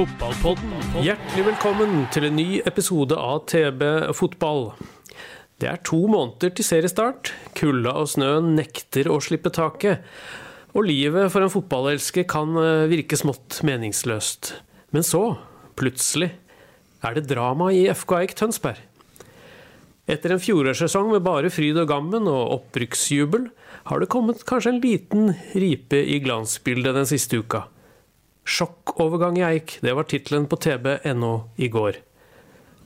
Fotballpodden. Hjertelig velkommen til en ny episode av TB Fotball. Det er to måneder til seriestart. Kulda og snøen nekter å slippe taket. Og livet for en fotballelsker kan eh, virke smått meningsløst. Men så, plutselig, er det drama i FK Eik Tønsberg. Etter en fjorårssesong med bare fryd og gammen og opprykksjubel, har det kommet kanskje en liten ripe i glansbildet den siste uka. Sjokkovergang i Eik, det var tittelen på tb.no i går.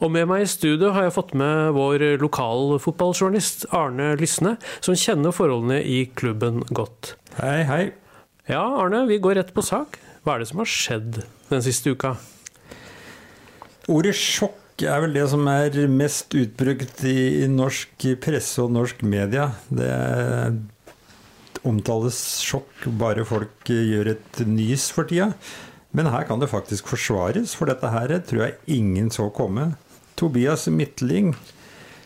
Og med meg i studio har jeg fått med vår lokalfotballjournalist Arne Lysne, som kjenner forholdene i klubben godt. Hei, hei. Ja, Arne, vi går rett på sak. Hva er det som har skjedd den siste uka? Ordet sjokk er vel det som er mest utbrukt i norsk presse og norsk media. Det omtales sjokk bare folk gjør et nys for tida. Men her kan det faktisk forsvares, for dette her tror jeg ingen så komme. Tobias Midtling,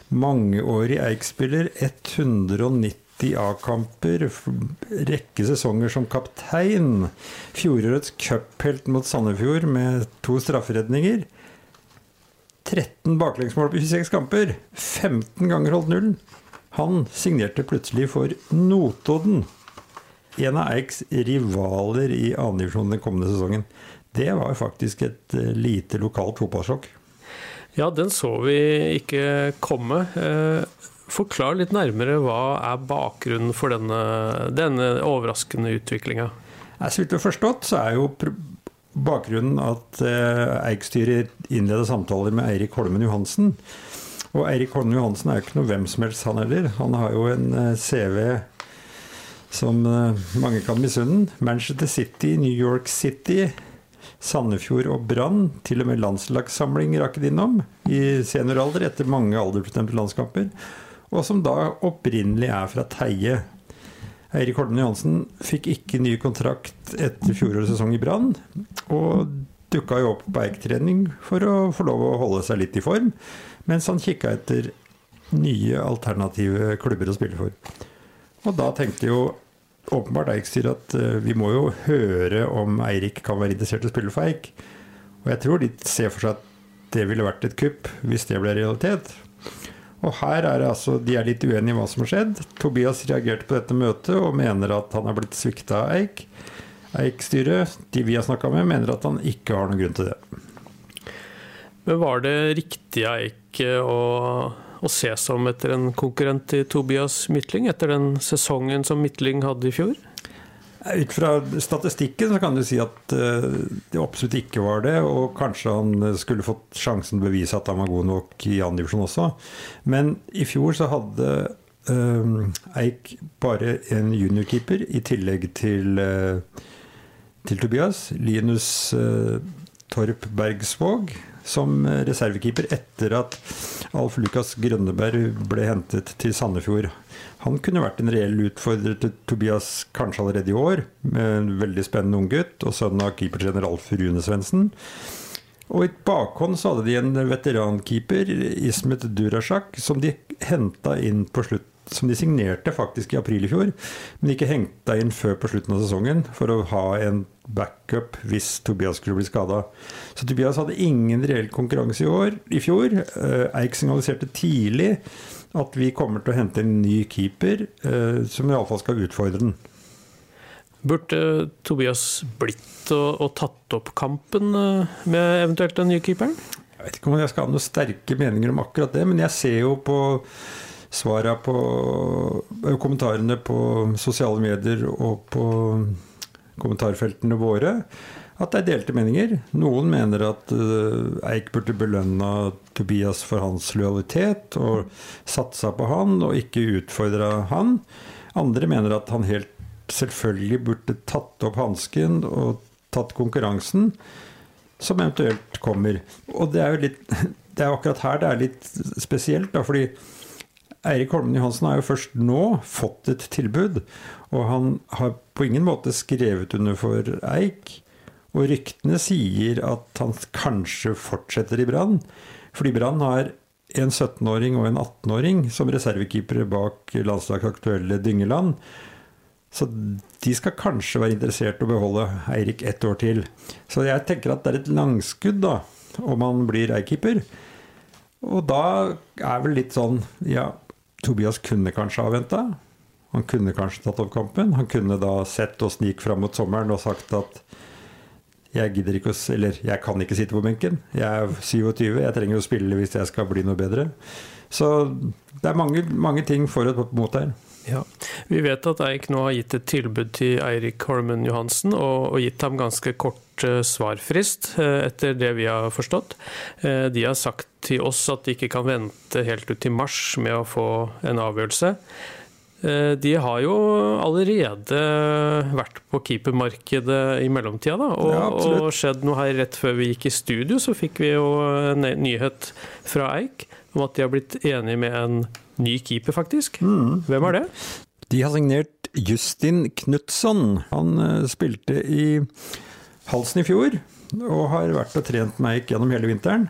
mangeårig Eik-spiller, 190 A-kamper, rekke sesonger som kaptein. Fjorårets cuphelt mot Sandefjord med to strafferedninger. 13 baklengsmål på 26 kamper. 15 ganger holdt nullen. Han signerte plutselig for Notodden. En av Eiks rivaler i annendivisjon den kommende sesongen. Det var faktisk et eh, lite lokalt fotballsjokk. Ja, den så vi ikke komme. Eh, Forklar litt nærmere hva er bakgrunnen for denne, denne overraskende utviklinga? Så vidt jeg har forstått, så er jo bakgrunnen at eh, Eik-styret innleda samtaler med Eirik Holmen Johansen. Og Eirik Holm Johansen er jo ikke noe hvem som helst, han heller. Han har jo en eh, CV som eh, mange kan misunne. Manchester City, New York City, Sandefjord og Brann. Til og med landslagssamling rakk de innom i senioralder etter mange aldersbestemte landskamper. Og som da opprinnelig er fra Teie. Eirik Holmen Johansen fikk ikke ny kontrakt etter fjorårets sesong i Brann. Og dukka jo opp på Eik-trening for å få lov å holde seg litt i form. Mens han kikka etter nye alternative klubber å spille for. Og da tenkte jo åpenbart Eik sier at eh, vi må jo høre om Eirik kan være interessert i å spille for Eik. Og jeg tror de ser for seg at det ville vært et kupp hvis det ble realitet. Og her er det altså, De er litt uenige i hva som har skjedd. Tobias reagerte på dette møtet og mener at han har blitt svikta av Eik. Eik-styret, de vi har snakka med, mener at han ikke har noen grunn til det. Men var det riktig av Eik å, å se som etter en konkurrent til Tobias Midtling, etter den sesongen som Midtling hadde i fjor? Ut fra statistikken så kan du si at eh, det absolutt ikke var det. Og kanskje han skulle fått sjansen til å bevise at han var god nok i andredivisjon også. Men i fjor så hadde eh, Eik bare en juniorkeeper i tillegg til, eh, til Tobias. Linus eh, Torp Bergsvåg som reservekeeper etter at Alf Lukas Grønneberg ble hentet til Sandefjord. Han kunne vært en reell utfordrer til Tobias kanskje allerede i år, med en veldig spennende unggutt og sønn av keepertrener Alf Rune Svendsen. Og i bakhånd så hadde de en veterankeeper, Ismet Durasjak, som de henta inn på slutt som de signerte faktisk i april i fjor, men ikke hengta inn før på slutten av sesongen for å ha en backup hvis Tobias skulle bli skada. Så Tobias hadde ingen reell konkurranse i år, i fjor. Eh, Eik signaliserte tidlig at vi kommer til å hente en ny keeper eh, som iallfall skal utfordre den. Burde Tobias blitt og, og tatt opp kampen eh, med eventuelt den nye keeperen? Jeg vet ikke om jeg skal ha noen sterke meninger om akkurat det, men jeg ser jo på svara på kommentarene på sosiale medier og på kommentarfeltene våre at det er delte meninger. Noen mener at Eik burde belønna Tobias for hans lojalitet og satsa på han og ikke utfordra han. Andre mener at han helt selvfølgelig burde tatt opp hansken og tatt konkurransen som eventuelt kommer. Og det er jo litt Det er akkurat her det er litt spesielt, da, fordi Eirik Holmen Johansen har jo først nå fått et tilbud, og han har på ingen måte skrevet under for Eik. Og ryktene sier at han kanskje fortsetter i Brann, fordi Brann har en 17-åring og en 18-åring som reservekeepere bak landslagsaktuelle Dyngeland. Så de skal kanskje være interessert i å beholde Eirik ett år til. Så jeg tenker at det er et langskudd da, om han blir eierkeeper. Og da er vel litt sånn Ja, Tobias kunne kanskje ha venta. Han kunne kanskje tatt opp kampen. Han kunne da sett åssen det gikk fram mot sommeren og sagt at jeg gidder ikke å Eller jeg kan ikke sitte på benken. Jeg er 27, jeg trenger å spille hvis jeg skal bli noe bedre. Så det er mange, mange ting for og mot her. Ja. Vi vet at Eik nå har gitt et tilbud til Eirik Holmen Johansen, og, og gitt ham ganske kort uh, svarfrist, uh, etter det vi har forstått. Uh, de har sagt til oss at de ikke kan vente helt ut til mars med å få en avgjørelse. De har jo allerede vært på keepermarkedet i mellomtida, da. Og, ja, og skjedd noe her rett før vi gikk i studio, så fikk vi jo en nyhet fra Eik om at de har blitt enige med en ny keeper, faktisk. Mm. Hvem er det? De har signert Justin Knutson. Han uh, spilte i Halsen i fjor, og har vært og trent meg gjennom hele vinteren.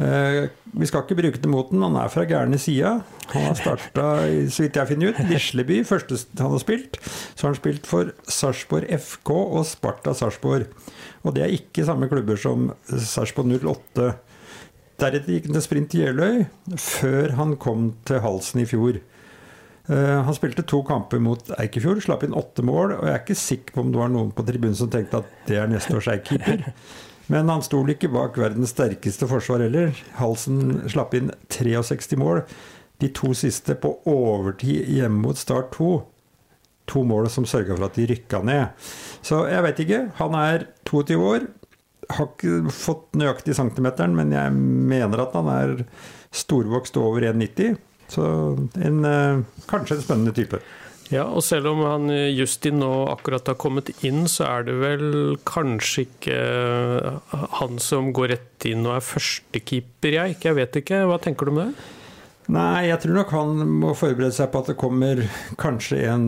Uh, vi skal ikke bruke det mot den, han er fra gærne sida. Han har starta, så vidt jeg finner ut, Lisleby, første han har spilt. Så har han spilt for Sarpsborg FK og Sparta Sarpsborg. Og det er ikke samme klubber som Sarpsborg 08. Deretter gikk han til Sprint i Jeløy, før han kom til Halsen i fjor. Uh, han spilte to kamper mot Eikefjord, slapp inn åtte mål. Og jeg er ikke sikker på om det var noen på tribunen som tenkte at det er neste års Eik-keeper. Men han sto ikke bak verdens sterkeste forsvar heller. Halsen slapp inn 63 mål. De to siste på overtid hjemme mot Start 2. To mål som sørga for at de rykka ned. Så jeg vet ikke. Han er 22 år har ikke fått nøyaktig centimeteren, men jeg mener at han er storvokst over 1,90. Så en, eh, kanskje en spennende type. Ja, og selv om han eh, Justin nå akkurat har kommet inn, så er det vel kanskje ikke eh, han som går rett inn og er førstekeeper, jeg. Jeg vet ikke. Hva tenker du om det? Nei, jeg tror nok han må forberede seg på at det kommer kanskje en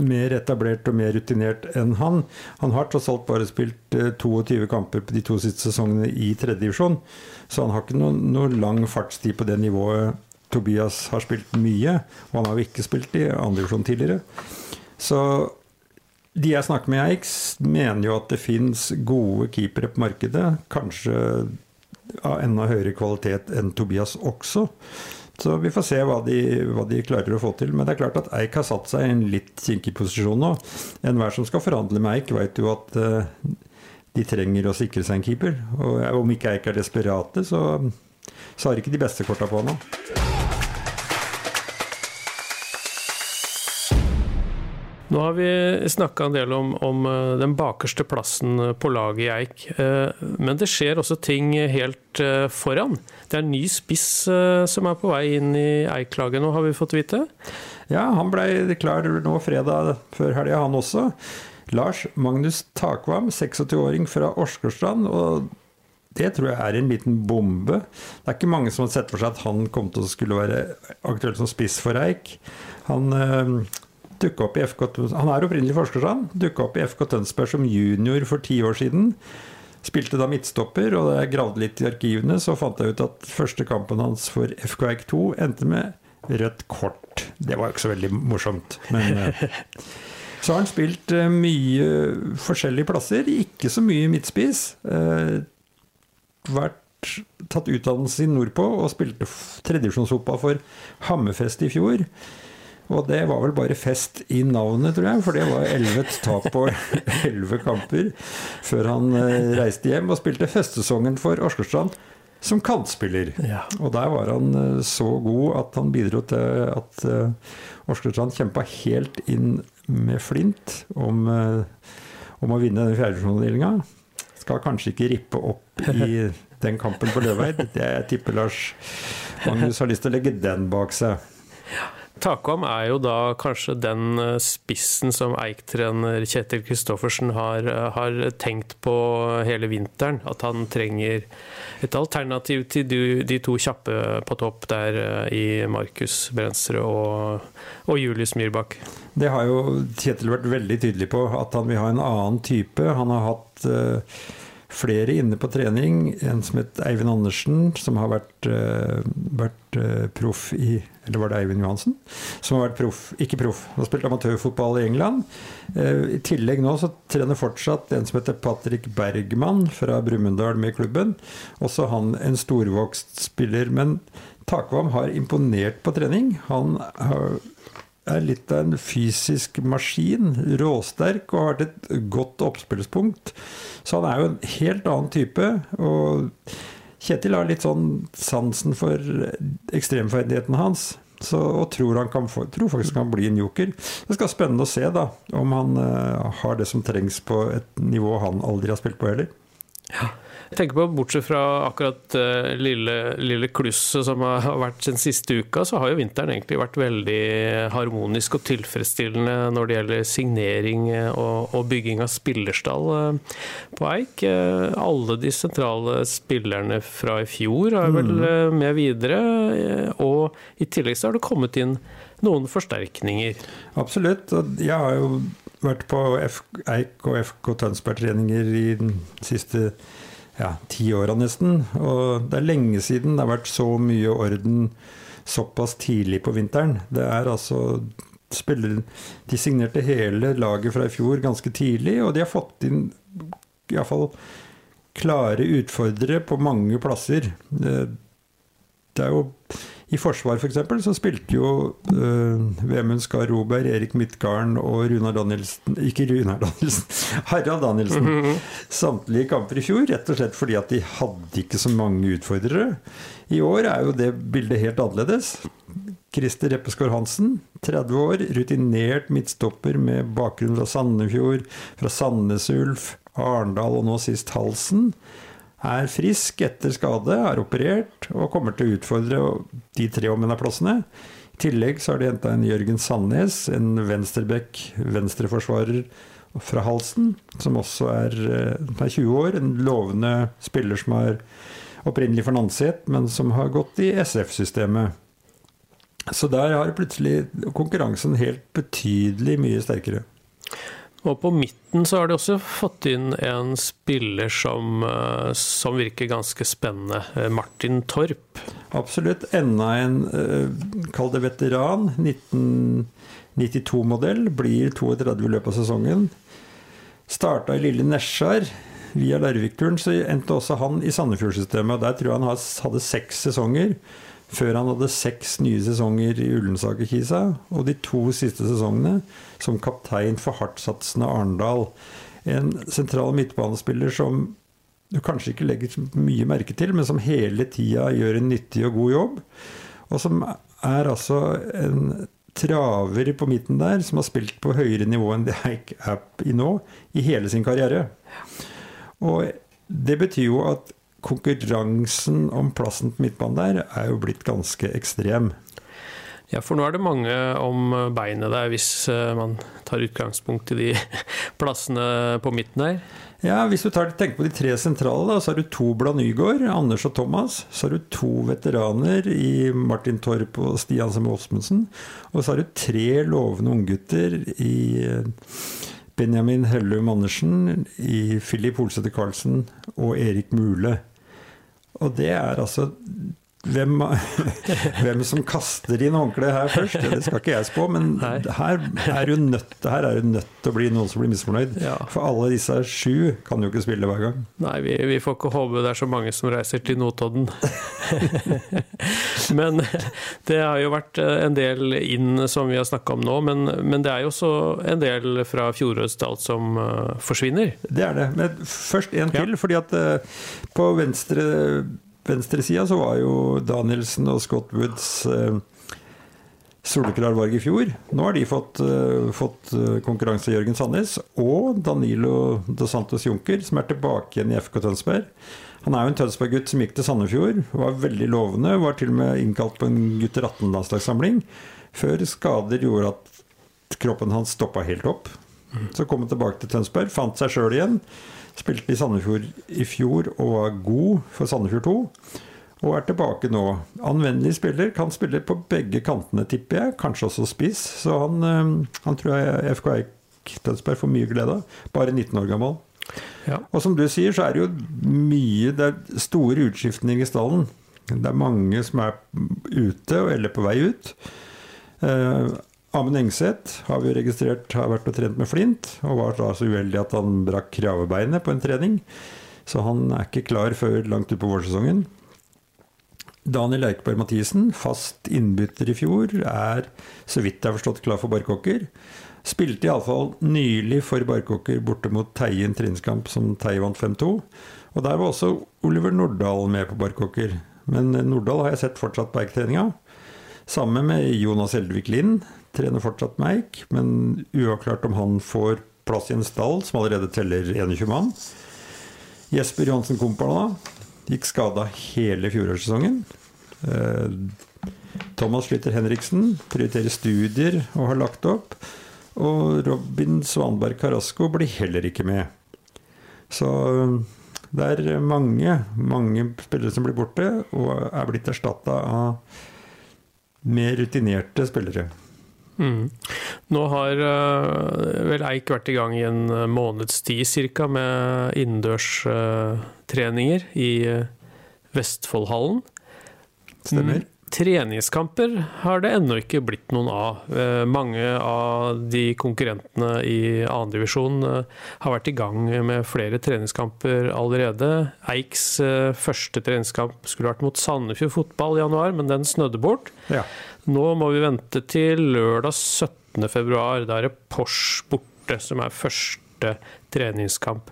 mer etablert og mer rutinert enn han. Han har tross alt bare spilt 22 eh, kamper på de to siste sesongene i tredjedivisjon, så han har ikke noen noe lang fartstid på det nivået Tobias har spilt mye, og han har jo ikke spilt i andredivisjon tidligere. Så de jeg snakker med i Eiks, mener jo at det fins gode keepere på markedet. Kanskje av enda høyere kvalitet enn Tobias også. Så vi får se hva de, hva de, klarer å få til. Men det er klart at Eik har satt seg i en litt kinkig posisjon nå. Enhver som skal forhandle med Eik, vet jo at uh, de trenger å sikre seg en keeper. Og om ikke Eik er desperate, så, så har ikke de beste korta på nå. Nå har vi snakka en del om, om, eh, den bakerste plassen eh, på laget i Eik. Eh, men det skjer også ting helt foran. Det er en ny spiss som er på vei inn i Eik-laget nå, har vi fått vite? Ja, han ble klar nå fredag før helga, han også. Lars Magnus Takvam, 26-åring fra Åsgårdstrand. og det tror jeg er en liten bombe. Det er ikke mange som har sett for seg at han kom til å skulle være aktuell som spiss for Eik. Han dukka opp i FK Han er opprinnelig forskersann. Dukka opp i FK Tønsberg som junior for ti år siden. Spilte da midtstopper, og da jeg gravde litt i arkivene, så fant jeg ut at første kampen hans for FK Eik 2 endte med rødt kort. Det var jo ikke så veldig morsomt, men eh, Så har han spilt eh, mye forskjellige plasser, ikke så mye midtspiss. Eh, vært tatt utdannelse i nordpå og spilte tredjevisjonsfotball for Hammerfest i fjor. Og det var vel bare fest i navnet, tror jeg, for det var elleve tap på elleve kamper før han eh, reiste hjem og spilte høstsesongen for Åsgårdstrand som kantspiller. Ja. Og der var han eh, så god at han bidro til at Åsgårdstrand eh, kjempa helt inn med flint om, om å vinne den fjerdedivisjonsavdelinga. Skal kanskje ikke rippe opp i den kampen på Løveid. Det jeg tipper Lars Magnus har lyst til å legge den bak seg. Takvam er jo da kanskje den eh, spissen som Eik-trener Kjetil Kristoffersen har, eh, har, tenkt på hele vinteren. At han trenger et alternativ til de, de to kjappe på topp der eh, i Markus Brensrud og, og, Julius Myrbakk. Det har jo Kjetil vært veldig tydelig på, at han vil ha en annen type. Han har hatt uh, flere inne på trening. En som het Eivind Andersen, som har vært, uh, vært uh, proff i Eller var det Eivind Johansen? Som har vært proff, ikke proff, har spilt amatørfotball i England. Uh, I tillegg nå så trener fortsatt en som heter Patrick Bergman fra Brumunddal med klubben. Også han en storvokst spiller. Men Takvam har imponert på trening. Han har er litt av en fysisk maskin. Råsterk og har et godt oppspillspunkt. Så han er jo en helt annen type. Og Kjetil har litt sånn sansen for ekstremferdigheten hans. Så, og tror, han kan tror faktisk han kan bli en joker. Det skal være spennende å se da, om han uh, har det som trengs på et nivå han aldri har spilt på heller. Ja. Jeg tenker på, Bortsett fra akkurat uh, lille, lille klusset som har vært den siste uka, så har jo vinteren egentlig vært veldig harmonisk og tilfredsstillende når det gjelder signering eh, og, og bygging av spillerstall uh, på Eik. Uh, alle de sentrale spillerne fra i fjor er vel mm. med videre, og i tillegg så har det kommet inn noen forsterkninger. Absolutt. Jeg har jo vært på Eik og FK Tønsberg-treninger i den siste ja, ti åra nesten. Og det er lenge siden det har vært så mye orden såpass tidlig på vinteren. Det er altså spiller, De signerte hele laget fra i fjor ganske tidlig, og de har fått inn iallfall klare utfordrere på mange plasser. Det, det er jo i forsvar f.eks. For så spilte jo uh, Vemund Skar Roberg, Erik Midtgarden og Runar Danielsen Ikke Runar Danielsen, Harald Danielsen. Mm -hmm. Samtlige kamper i fjor, rett og slett fordi at de hadde ikke så mange utfordrere. I år er jo det bildet helt annerledes. Christer Reppeskår Hansen, 30 år, rutinert midtstopper med bakgrunn fra Sandefjord, fra Sandnes Ulf, Arendal og nå sist Halsen er frisk etter skade, er operert og kommer til å utfordre de tre om plassene. I tillegg så har de henta en Jørgen Sandnes, en venstreback, venstreforsvarer fra Halsen, som også er, eh, er 20 år. En lovende spiller som er opprinnelig for Nanset, men som har gått i SF-systemet. Så der har plutselig konkurransen helt betydelig mye sterkere. Og på midten så har de også fått inn en spiller som, eh, som virker ganske spennende. Eh, Martin Torp. Absolutt. Enda en, uh, kall det veteran. 1992-modell. Blir 32 i løpet av sesongen. Starta i lille Nesjar. Via Larvik-turen så endte også han i Sandefjord-systemet. Der tror jeg han hadde seks sesonger før han hadde seks nye sesonger i Ullensaker-Kisa, og de to siste sesongene som kaptein for hardtsatsende Arendal. En sentral midtbanespiller som du kanskje ikke legger mye merke til, men som hele tida gjør en nyttig og god jobb. Og som er altså en traver på midten der, som har spilt på høyere nivå enn det Eik er i nå, i hele sin karriere. Og det betyr jo at konkurransen om plassen på midtbanen der er jo blitt ganske ekstrem. Ja, for nå er det mange om beinet der, hvis eh, man tar utgangspunkt i de plassene på midten der. Ja, Hvis du tar, tenker på de tre sentrale, da, så har du to blant Nygaard, Anders og Thomas. Så har du to veteraner i Martin Torp og Stian Sem Osmundsen. Og så har du tre lovende unggutter i eh, Benjamin Hellum Andersen, i Philip Holsete Karlsen og Erik Mule. Og det er altså hvem, hvem, som kaster inn håndkleet her først, det skal ikke jeg spå. Men her er jo nødt, her er du nødt til å bli noen som blir misfornøyd. Ja. For alle disse sju kan jo ikke spille hver gang. Nei, vi, vi får ikke håpe det er så mange som reiser til Notodden. men det har jo vært en del inn som vi har snakka om nå. Men, men, det er jo også en del fra fjorårets tall som uh, forsvinner. Det er det. Men først en til. Ja. fordi at uh, på venstre venstresida så var jo Danielsen og Scott Woods eh, soleklar i fjor. Nå har de fått, uh, fått uh, konkurranse av Jørgen Sandnes og Danilo Dos Santos Junker, som er tilbake igjen i FK Tønsberg. Han er jo en Tønsberg-gutt som gikk til Sandefjord. Var veldig lovende. Var til og med innkalt på en gutter 18-landslagssamling. Før skader gjorde at kroppen hans stoppa helt opp. Så kom han tilbake til Tønsberg, fant seg sjøl igjen. Spilte i Sandefjord i fjor og var god for Sandefjord 2 og er tilbake nå. Anvendelig spiller, kan spille på begge kantene, tipper jeg. Kanskje også spiss. Så han, eh, han tror jeg FK Eik Tønsberg får mye glede av. Bare 19 år gammel. Ja. Og som du sier, så er det jo mye Det er store utskiftninger i stallen. Det er mange som er ute eller på vei ut. Amund Engseth har vi registrert har vært og trent med Flint, og var da så uheldig at han brakk kravebeinet på en trening. Så han er ikke klar før langt utpå vårsesongen. Daniel Eikeberg Mathisen, fast innbytter i fjor, er så vidt jeg har forstått klar for Barkåker. Spilte iallfall nylig for Barkåker borte mot Teie en treningskamp som Teie vant 5-2. Og der var også Oliver Nordahl med på Barkåker. Men Nordahl har jeg sett fortsatt på Eiketreninga. Sammen med Jonas Eldvik Lind. Trener fortsatt med Eik, men uavklart om han får plass i en stall som allerede teller 21 mann. Jesper Johansen Kompana Gikk skada hele fjorårssesongen. Eh, Thomas Slytter Henriksen prioriterer studier og har lagt opp. Og Robin Svanberg Carasco blir heller ikke med. Så eh, det er mange, mange spillere som blir borte, og er blitt erstatta av mer rutinerte spillere. Mm. Nå har uh, vel Eik vært i gang i en eh, måneds tid ca. med innendørstreninger i uh, Vestfoldhallen. Stemmer. Treningskamper har det ennå ikke blitt noen av. Mange av de konkurrentene i andredivisjon har vært i gang med flere treningskamper allerede. Eiks første treningskamp skulle vært mot Sandefjord fotball i januar, men den snødde bort. Ja. Nå må vi vente til lørdag 17. februar. Da er det Porsche borte som er første treningskamp.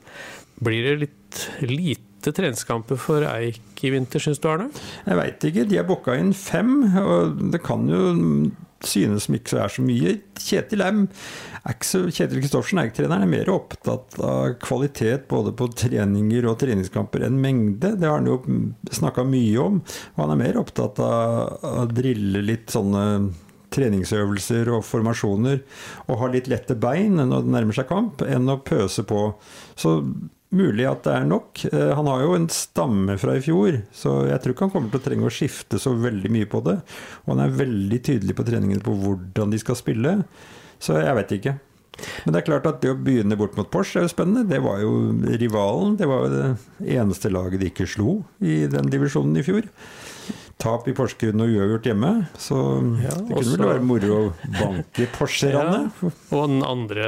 Blir det litt lite treningskamper for Eik i vinter, syns du Arne? Jeg veit ikke. De har booka inn fem, og det kan jo synes som ikke er så mye. Kjetil er, så, Kjetil Kristoffersen, Eik-treneren, er mer opptatt av kvalitet både på treninger og treningskamper enn mengde. Det har han jo snakka mye om. Og han er mer opptatt av å drille litt sånne treningsøvelser og formasjoner og ha litt lette bein når det nærmer seg kamp, enn å pøse på. Så Mulig at det er nok. Eh, han har jo en stamme fra i fjor, så jeg tror ikke han kommer til å trenge å skifte så veldig mye på det. Og han er veldig tydelig på treningene på hvordan de skal spille, så jeg vet ikke. Men det er klart at det å begynne bort mot Porsche er jo spennende. Det var jo rivalen. Det var jo det eneste laget de ikke slo i den divisjonen i fjor tap i Porsgrunn og uavgjort hjemme. Så ja, det kunne også, vel være moro å banke Porsche-erne. Ja, og den andre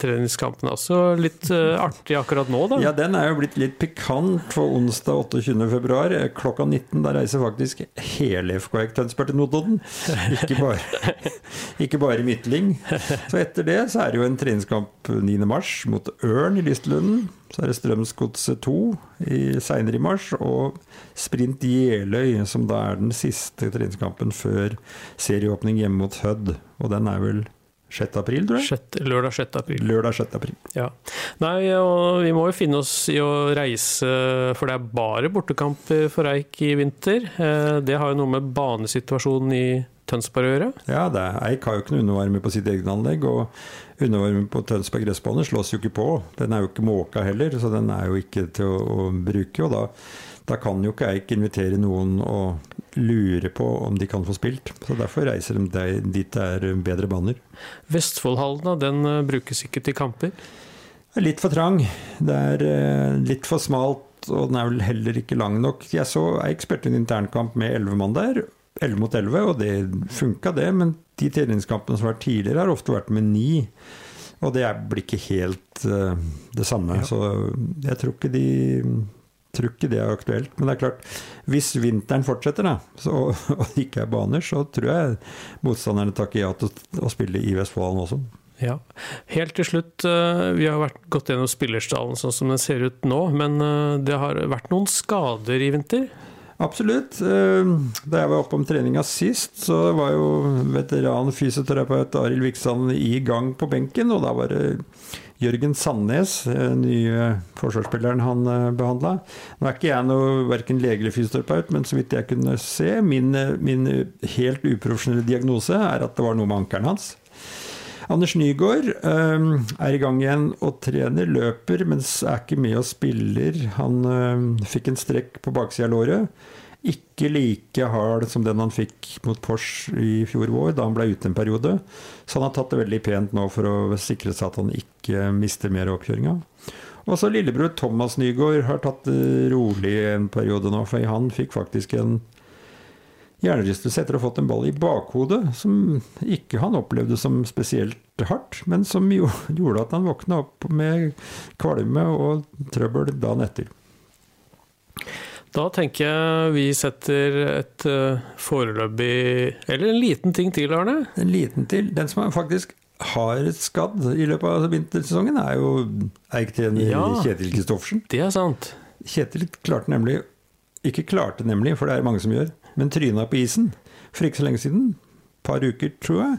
treningskampen også litt uh, artig akkurat nå, da. Ja, den er jo blitt litt pikant for onsdag 28.2. Klokka 19. Da reiser faktisk hele FKX Tønsberg til Notodden. Ikke bare, ikke bare Midtling. Så etter det så er det jo en treningskamp 9.3 mot Ørn i Lystlunden. Så er det Strømsgodset 2 seinere i mars, og Sprint Jeløy, som da er den siste treningskampen før serieåpning hjemme mot Hødd. Og den er vel 6. april, tror jeg? 6, lørdag 6. april. Lørdag 6. april. Ja. Nei, og vi må jo finne oss i å reise, for det er bare bortekamp for Eik i vinter. Eh, det har jo noe med banesituasjonen i Tønsberg å gjøre? Ja, det er, Eik har jo ikke noe undervarme på sitt eget anlegg. Og undervarme på Tønsberg gressbane slås jo ikke på. Den er jo ikke måka heller, så den er jo ikke til å, å bruke. Og da, da, kan jo ikke Eik invitere noen og lure på om de kan få spilt. Så derfor reiser de dit det er bedre baner. Vestfoldhallen, den eh, brukes ikke til kamper? Er litt for trang. Det er eh, litt for smalt og den er vel heller ikke lang nok. Jeg så Eik spilte en internkamp med elleve mann der, 11 mot 11, og det funka, det. Men de treningskampene som har vært tidligere, har ofte vært med ni. Og det blir ikke helt uh, det samme. Ja. Så jeg tror ikke de tror ikke det er aktuelt. Men det er klart, hvis vinteren fortsetter, da, så, og det ikke er baner, så tror jeg motstanderne takker ja til å spille i Vestfoldhallen også. Ja. Helt til slutt, eh, vi har vært, gått gjennom spillerstallen sånn som den ser ut nå, men eh, det har vært noen skader i vinter? Absolutt. Eh, da jeg var oppe om treninga sist, så var jo veteran fysioterapeut Arild Viksand i gang på benken, og da var det Jørgen Sandnes, eh, nye forsvarsspilleren han behandla. Nå er ikke jeg noe verken lege eller fysioterapeut, men så vidt jeg kunne se, min, min helt uprofesjonelle diagnose er at det var noe med ankelen hans. Anders Nygaard um, er i gang igjen og trener, løper, men er ikke med og spiller. Han um, fikk en strekk på baksida av låret. Ikke like hard som den han fikk mot Porsche i fjor vår, da han ble ute en periode. Så han har tatt det veldig pent nå for å sikre seg at han ikke mister mer av. Og så lillebror Thomas Nygaard har tatt det rolig en periode nå, for han fikk faktisk en hjernerystelse etter å ha fått en ball i bakhodet, som ikke han opplevde som spesielt hardt, men som jo, gjorde at han våkna opp med kvalme og trøbbel dagen etter. Da tenker jeg vi setter et uh, foreløpig Eller en liten ting til, Arne? En liten til. Den som faktisk har skadd i løpet av vintersesongen, er jo eiktrener ja, Kjetil Kristoffersen. Det er sant. Kjetil klarte nemlig Ikke klarte nemlig, for det er mange som gjør men tryna på isen for ikke så lenge siden. Par uker, tror jeg.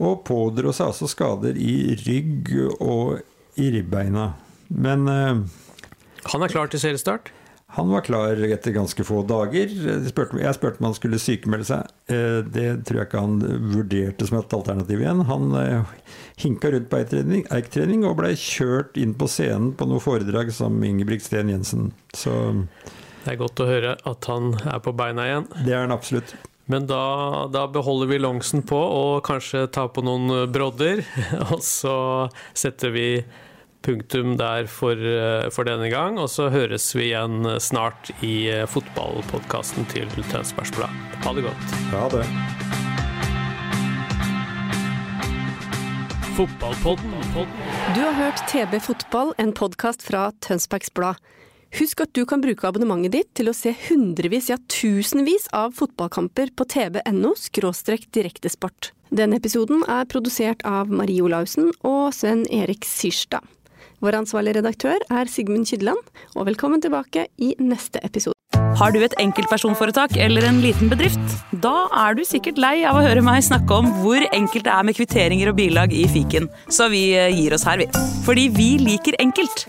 Og pådro seg altså skader i rygg og i ribbeina. Men uh, Han er klar til seriestart? Han var klar etter ganske få dager. Jeg spurte, jeg spurte om han skulle sykemelde seg. Uh, det tror jeg ikke han vurderte som et alternativ igjen. Han uh, hinka rundt på eiktrening og blei kjørt inn på scenen på noe foredrag som Ingebrigt-Sten Jensen. Så det er godt å høre at han er på beina igjen. Det er han absolutt. Men da, da beholder vi longsen på og kanskje tar på noen brodder. Og så setter vi punktum der for, for, denne gang. Og så høres vi igjen snart i fotballpodkasten til Tønsbergs Blad. Ha det godt. Ha det. Fotballpodden. Du har hørt TB Fotball, en podkast fra Tønsbergs Blad. Husk at du kan bruke abonnementet ditt til å se hundrevis, ja tusenvis av fotballkamper på tv.no – direktesport. Denne episoden er produsert av Marie Olaussen og Sven Erik Syrstad. Vår ansvarlige redaktør er Sigmund Kydland, og velkommen tilbake i neste episode. Har du et enkeltpersonforetak eller en liten bedrift? Da er du sikkert lei av å høre meg snakke om hvor enkelt det er med kvitteringer og bilag i fiken, så vi eh, gir oss her, vi. Fordi vi liker enkelt.